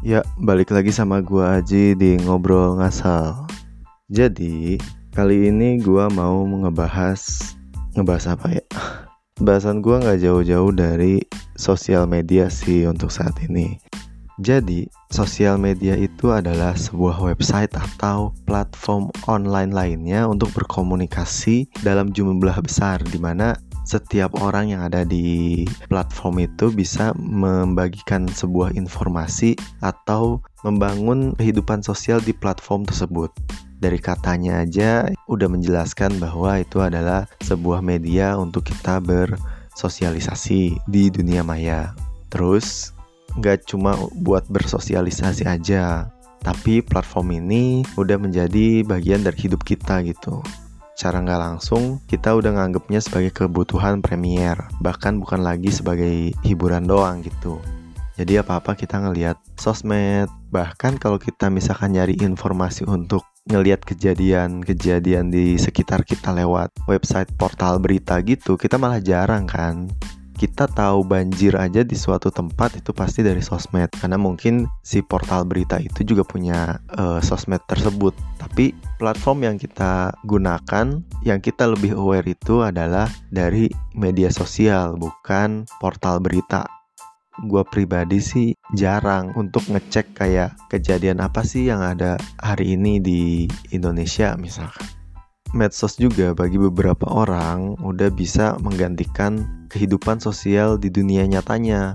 Ya, balik lagi sama gua Aji di Ngobrol Ngasal. Jadi, kali ini gua mau ngebahas ngebahas apa ya? Bahasan gua nggak jauh-jauh dari sosial media sih untuk saat ini. Jadi, sosial media itu adalah sebuah website atau platform online lainnya untuk berkomunikasi dalam jumlah besar di mana setiap orang yang ada di platform itu bisa membagikan sebuah informasi atau membangun kehidupan sosial di platform tersebut. Dari katanya aja udah menjelaskan bahwa itu adalah sebuah media untuk kita bersosialisasi di dunia maya. Terus nggak cuma buat bersosialisasi aja, tapi platform ini udah menjadi bagian dari hidup kita gitu secara nggak langsung kita udah nganggepnya sebagai kebutuhan premier bahkan bukan lagi sebagai hiburan doang gitu. Jadi apa-apa kita ngelihat sosmed bahkan kalau kita misalkan nyari informasi untuk ngelihat kejadian-kejadian di sekitar kita lewat website portal berita gitu kita malah jarang kan kita tahu banjir aja di suatu tempat itu pasti dari sosmed. Karena mungkin si portal berita itu juga punya uh, sosmed tersebut. Tapi platform yang kita gunakan yang kita lebih aware itu adalah dari media sosial bukan portal berita. Gue pribadi sih jarang untuk ngecek kayak kejadian apa sih yang ada hari ini di Indonesia misalkan medsos juga bagi beberapa orang udah bisa menggantikan kehidupan sosial di dunia nyatanya.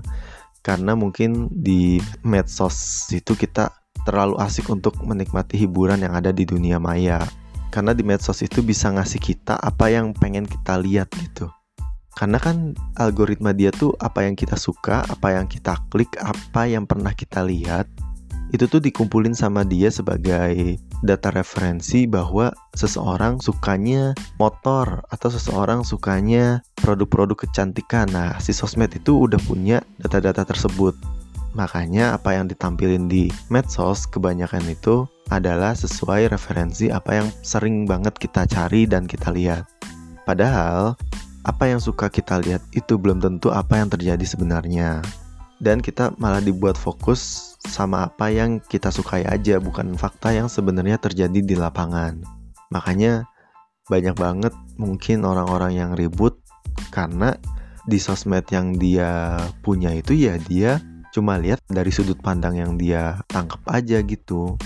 Karena mungkin di medsos itu kita terlalu asik untuk menikmati hiburan yang ada di dunia maya. Karena di medsos itu bisa ngasih kita apa yang pengen kita lihat gitu. Karena kan algoritma dia tuh apa yang kita suka, apa yang kita klik, apa yang pernah kita lihat itu tuh dikumpulin sama dia sebagai data referensi bahwa seseorang sukanya motor atau seseorang sukanya produk-produk kecantikan. Nah, si sosmed itu udah punya data-data tersebut. Makanya apa yang ditampilin di medsos kebanyakan itu adalah sesuai referensi apa yang sering banget kita cari dan kita lihat. Padahal apa yang suka kita lihat itu belum tentu apa yang terjadi sebenarnya dan kita malah dibuat fokus sama apa yang kita sukai aja bukan fakta yang sebenarnya terjadi di lapangan. Makanya banyak banget mungkin orang-orang yang ribut karena di sosmed yang dia punya itu ya dia cuma lihat dari sudut pandang yang dia tangkap aja gitu.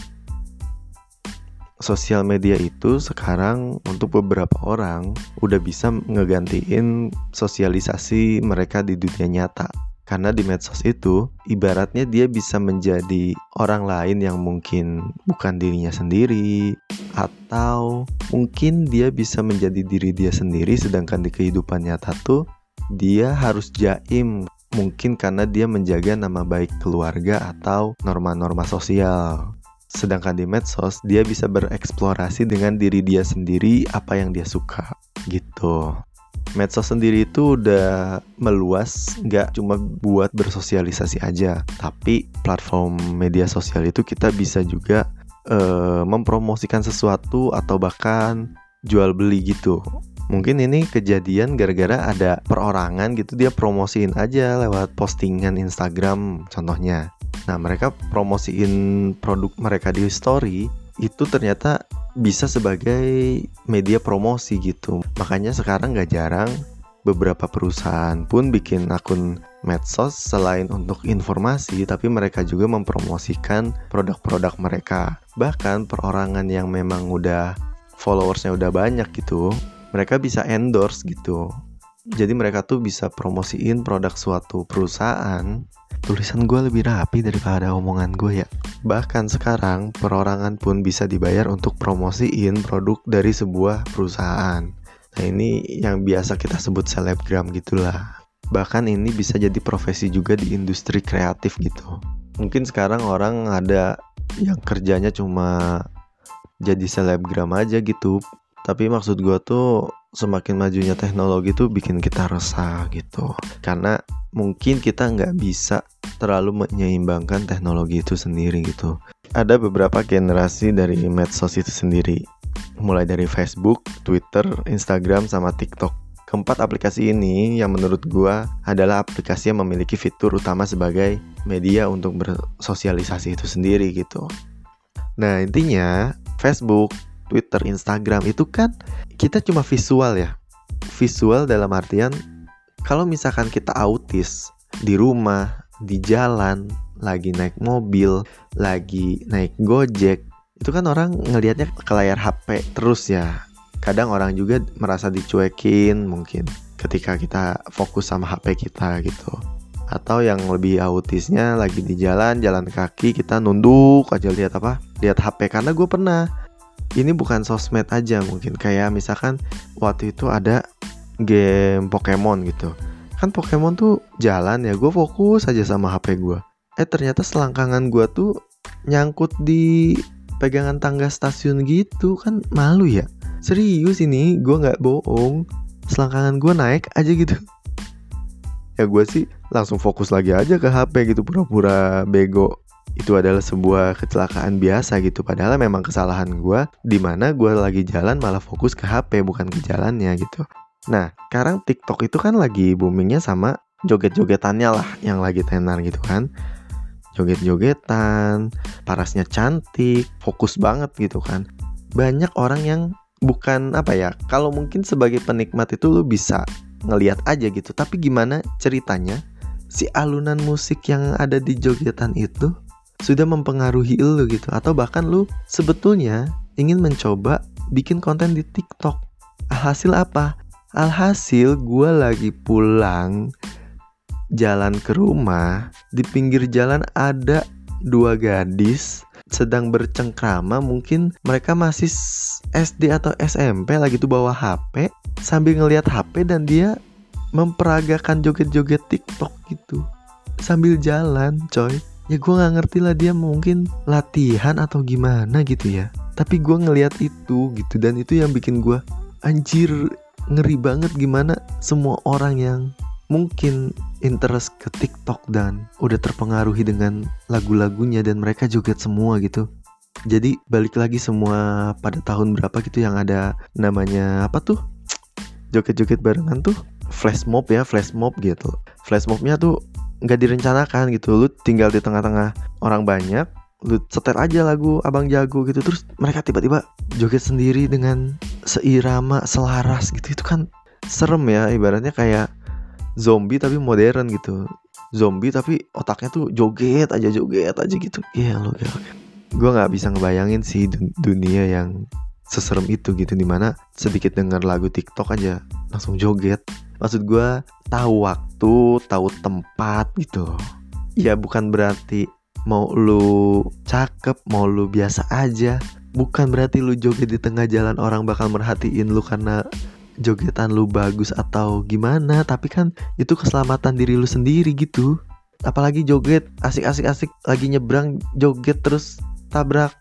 Sosial media itu sekarang untuk beberapa orang udah bisa ngegantiin sosialisasi mereka di dunia nyata karena di medsos itu ibaratnya dia bisa menjadi orang lain yang mungkin bukan dirinya sendiri atau mungkin dia bisa menjadi diri dia sendiri sedangkan di kehidupan nyata tuh dia harus jaim mungkin karena dia menjaga nama baik keluarga atau norma-norma sosial. Sedangkan di medsos dia bisa bereksplorasi dengan diri dia sendiri apa yang dia suka gitu medsos sendiri itu udah meluas nggak cuma buat bersosialisasi aja tapi platform media sosial itu kita bisa juga uh, mempromosikan sesuatu atau bahkan jual beli gitu. Mungkin ini kejadian gara-gara ada perorangan gitu dia promosiin aja lewat postingan Instagram contohnya. Nah mereka promosiin produk mereka di story itu ternyata bisa sebagai media promosi gitu. Makanya sekarang gak jarang beberapa perusahaan pun bikin akun medsos selain untuk informasi tapi mereka juga mempromosikan produk-produk mereka. Bahkan perorangan yang memang udah followersnya udah banyak gitu, mereka bisa endorse gitu. Jadi mereka tuh bisa promosiin produk suatu perusahaan tulisan gue lebih rapi daripada omongan gue ya. Bahkan sekarang perorangan pun bisa dibayar untuk promosiin produk dari sebuah perusahaan. Nah ini yang biasa kita sebut selebgram gitulah. Bahkan ini bisa jadi profesi juga di industri kreatif gitu. Mungkin sekarang orang ada yang kerjanya cuma jadi selebgram aja gitu. Tapi maksud gue tuh semakin majunya teknologi tuh bikin kita resah gitu. Karena mungkin kita nggak bisa terlalu menyeimbangkan teknologi itu sendiri gitu. Ada beberapa generasi dari medsos itu sendiri, mulai dari Facebook, Twitter, Instagram, sama TikTok. Keempat aplikasi ini yang menurut gua adalah aplikasi yang memiliki fitur utama sebagai media untuk bersosialisasi itu sendiri gitu. Nah, intinya Facebook, Twitter, Instagram itu kan kita cuma visual ya. Visual dalam artian kalau misalkan kita autis di rumah, di jalan, lagi naik mobil, lagi naik Gojek, itu kan orang ngelihatnya ke layar HP terus ya. Kadang orang juga merasa dicuekin mungkin ketika kita fokus sama HP kita gitu. Atau yang lebih autisnya lagi di jalan jalan kaki kita nunduk aja lihat apa? Lihat HP karena gue pernah ini bukan sosmed aja mungkin. Kayak misalkan waktu itu ada game Pokemon gitu. Kan Pokemon tuh jalan ya gue fokus aja sama HP gue eh ternyata selangkangan gue tuh nyangkut di pegangan tangga stasiun gitu. Kan malu ya? Serius ini gue nggak bohong. Selangkangan gue naik aja gitu. Ya gue sih langsung fokus lagi aja ke HP gitu pura-pura bego itu adalah sebuah kecelakaan biasa gitu. Padahal memang kesalahan gue di mana gue lagi jalan malah fokus ke HP bukan ke jalannya gitu. Nah sekarang TikTok itu kan lagi boomingnya sama joget-jogetannya lah yang lagi tenar gitu kan. Joget-jogetan parasnya cantik fokus banget gitu kan. Banyak orang yang bukan apa ya kalau mungkin sebagai penikmat itu lu bisa ngeliat aja gitu. Tapi gimana ceritanya si alunan musik yang ada di jogetan itu sudah mempengaruhi lu gitu. Atau bahkan lu sebetulnya ingin mencoba bikin konten di TikTok. Alhasil apa? Alhasil gue lagi pulang jalan ke rumah di pinggir jalan ada dua gadis sedang bercengkrama. Mungkin mereka masih SD atau SMP lagi tuh bawa HP sambil ngelihat HP dan dia memperagakan joget-joget TikTok gitu. Sambil jalan coy ya gue nggak ngerti lah dia mungkin latihan atau gimana gitu ya tapi gue ngelihat itu gitu dan itu yang bikin gue anjir ngeri banget gimana semua orang yang mungkin interest ke TikTok dan udah terpengaruhi dengan lagu-lagunya dan mereka joget semua gitu. Jadi balik lagi semua pada tahun berapa gitu yang ada namanya apa tuh? Joget-joget barengan tuh flash mob ya, flash mob gitu. Flash mobnya tuh nggak direncanakan gitu. Lu tinggal di tengah-tengah orang banyak, lu setel aja lagu Abang Jago gitu terus mereka tiba-tiba joget sendiri dengan seirama, selaras gitu. Itu kan serem ya ibaratnya kayak zombie tapi modern gitu zombie tapi otaknya tuh joget aja joget aja gitu iya yeah, lo gak gue nggak bisa ngebayangin sih dunia yang seserem itu gitu di mana sedikit denger lagu TikTok aja langsung joget maksud gue tahu waktu tahu tempat gitu. Ya bukan berarti mau lu cakep mau lu biasa aja. Bukan berarti lu joget di tengah jalan orang bakal merhatiin lu karena jogetan lu bagus atau gimana tapi kan itu keselamatan diri lu sendiri gitu. Apalagi joget asik-asik asik lagi nyebrang joget terus tabrak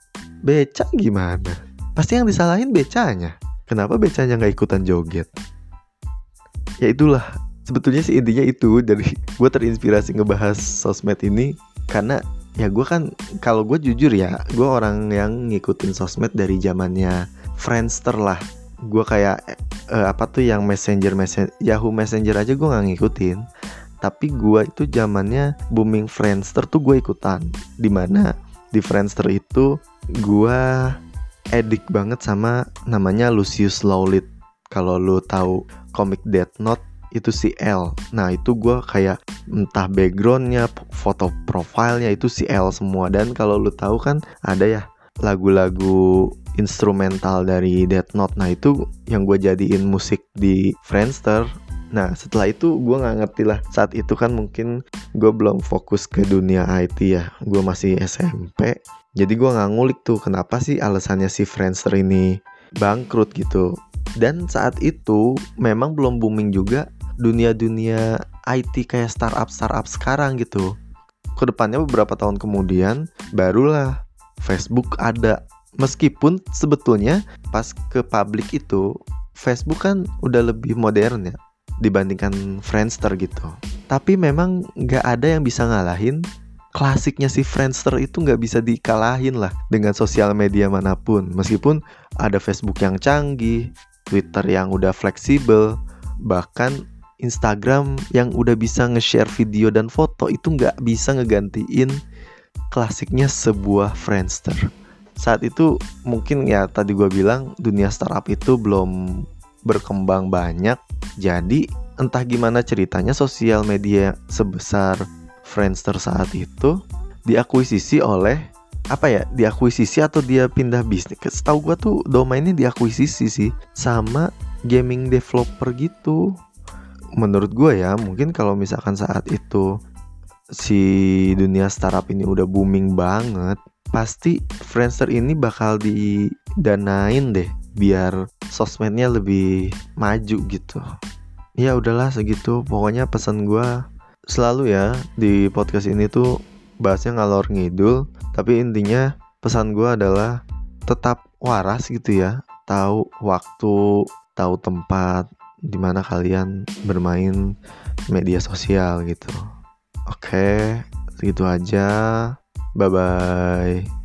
beca gimana? Pasti yang disalahin becanya. Kenapa becanya nggak ikutan joget ya itulah sebetulnya sih intinya itu. Dari gue terinspirasi ngebahas sosmed ini karena ya gue kan kalau gue jujur ya gue orang yang ngikutin sosmed dari zamannya Friendster lah. Gue kayak uh, apa tuh yang messenger messenger Yahoo Messenger aja gue nggak ngikutin. Tapi gue itu zamannya booming Friendster tuh gue ikutan. Di mana di Friendster itu gue edik banget sama namanya Lucius Lawlett kalau lu tahu komik Death Note itu si L. Nah itu gue kayak entah backgroundnya foto profilnya itu si L semua. Dan kalau lu tahu kan ada ya lagu-lagu instrumental dari Death Note. Nah itu yang gue jadiin musik di Friendster. Nah setelah itu gue nggak ngerti lah. Saat itu kan mungkin gue belum fokus ke dunia IT ya. Gue masih SMP jadi gue nggak ngulik tuh kenapa sih alasannya si Friendster ini bangkrut gitu dan saat itu memang belum booming juga dunia-dunia IT kayak startup startup sekarang gitu ke depannya beberapa tahun kemudian barulah Facebook ada meskipun sebetulnya pas ke publik itu Facebook kan udah lebih modern ya dibandingkan Friendster gitu. Tapi memang nggak ada yang bisa ngalahin klasiknya si Friendster itu nggak bisa dikalahin lah dengan sosial media mana pun. Meskipun ada Facebook yang canggih, Twitter yang udah fleksibel, bahkan Instagram yang udah bisa nge-share video dan foto itu nggak bisa ngegantiin klasiknya sebuah Friendster. Saat itu mungkin ya tadi gue bilang dunia startup itu belum berkembang banyak. Jadi entah gimana ceritanya sosial media sebesar Friendster saat itu diakuisisi oleh apa ya diakuisisi atau dia pindah bisnis? Setahu gue tuh domainnya diakuisisi sih sama gaming developer gitu. Menurut gue ya mungkin kalau misalkan saat itu si dunia startup ini udah booming banget pasti Friendster ini bakal didanain deh biar sosmednya lebih maju gitu. Ya udahlah segitu. Pokoknya pesan gue selalu ya di podcast ini tuh bahasnya ngalor ngidul tapi intinya pesan gue adalah tetap waras gitu ya tahu waktu tahu tempat di mana kalian bermain media sosial gitu. Oke, segitu aja. Bye bye.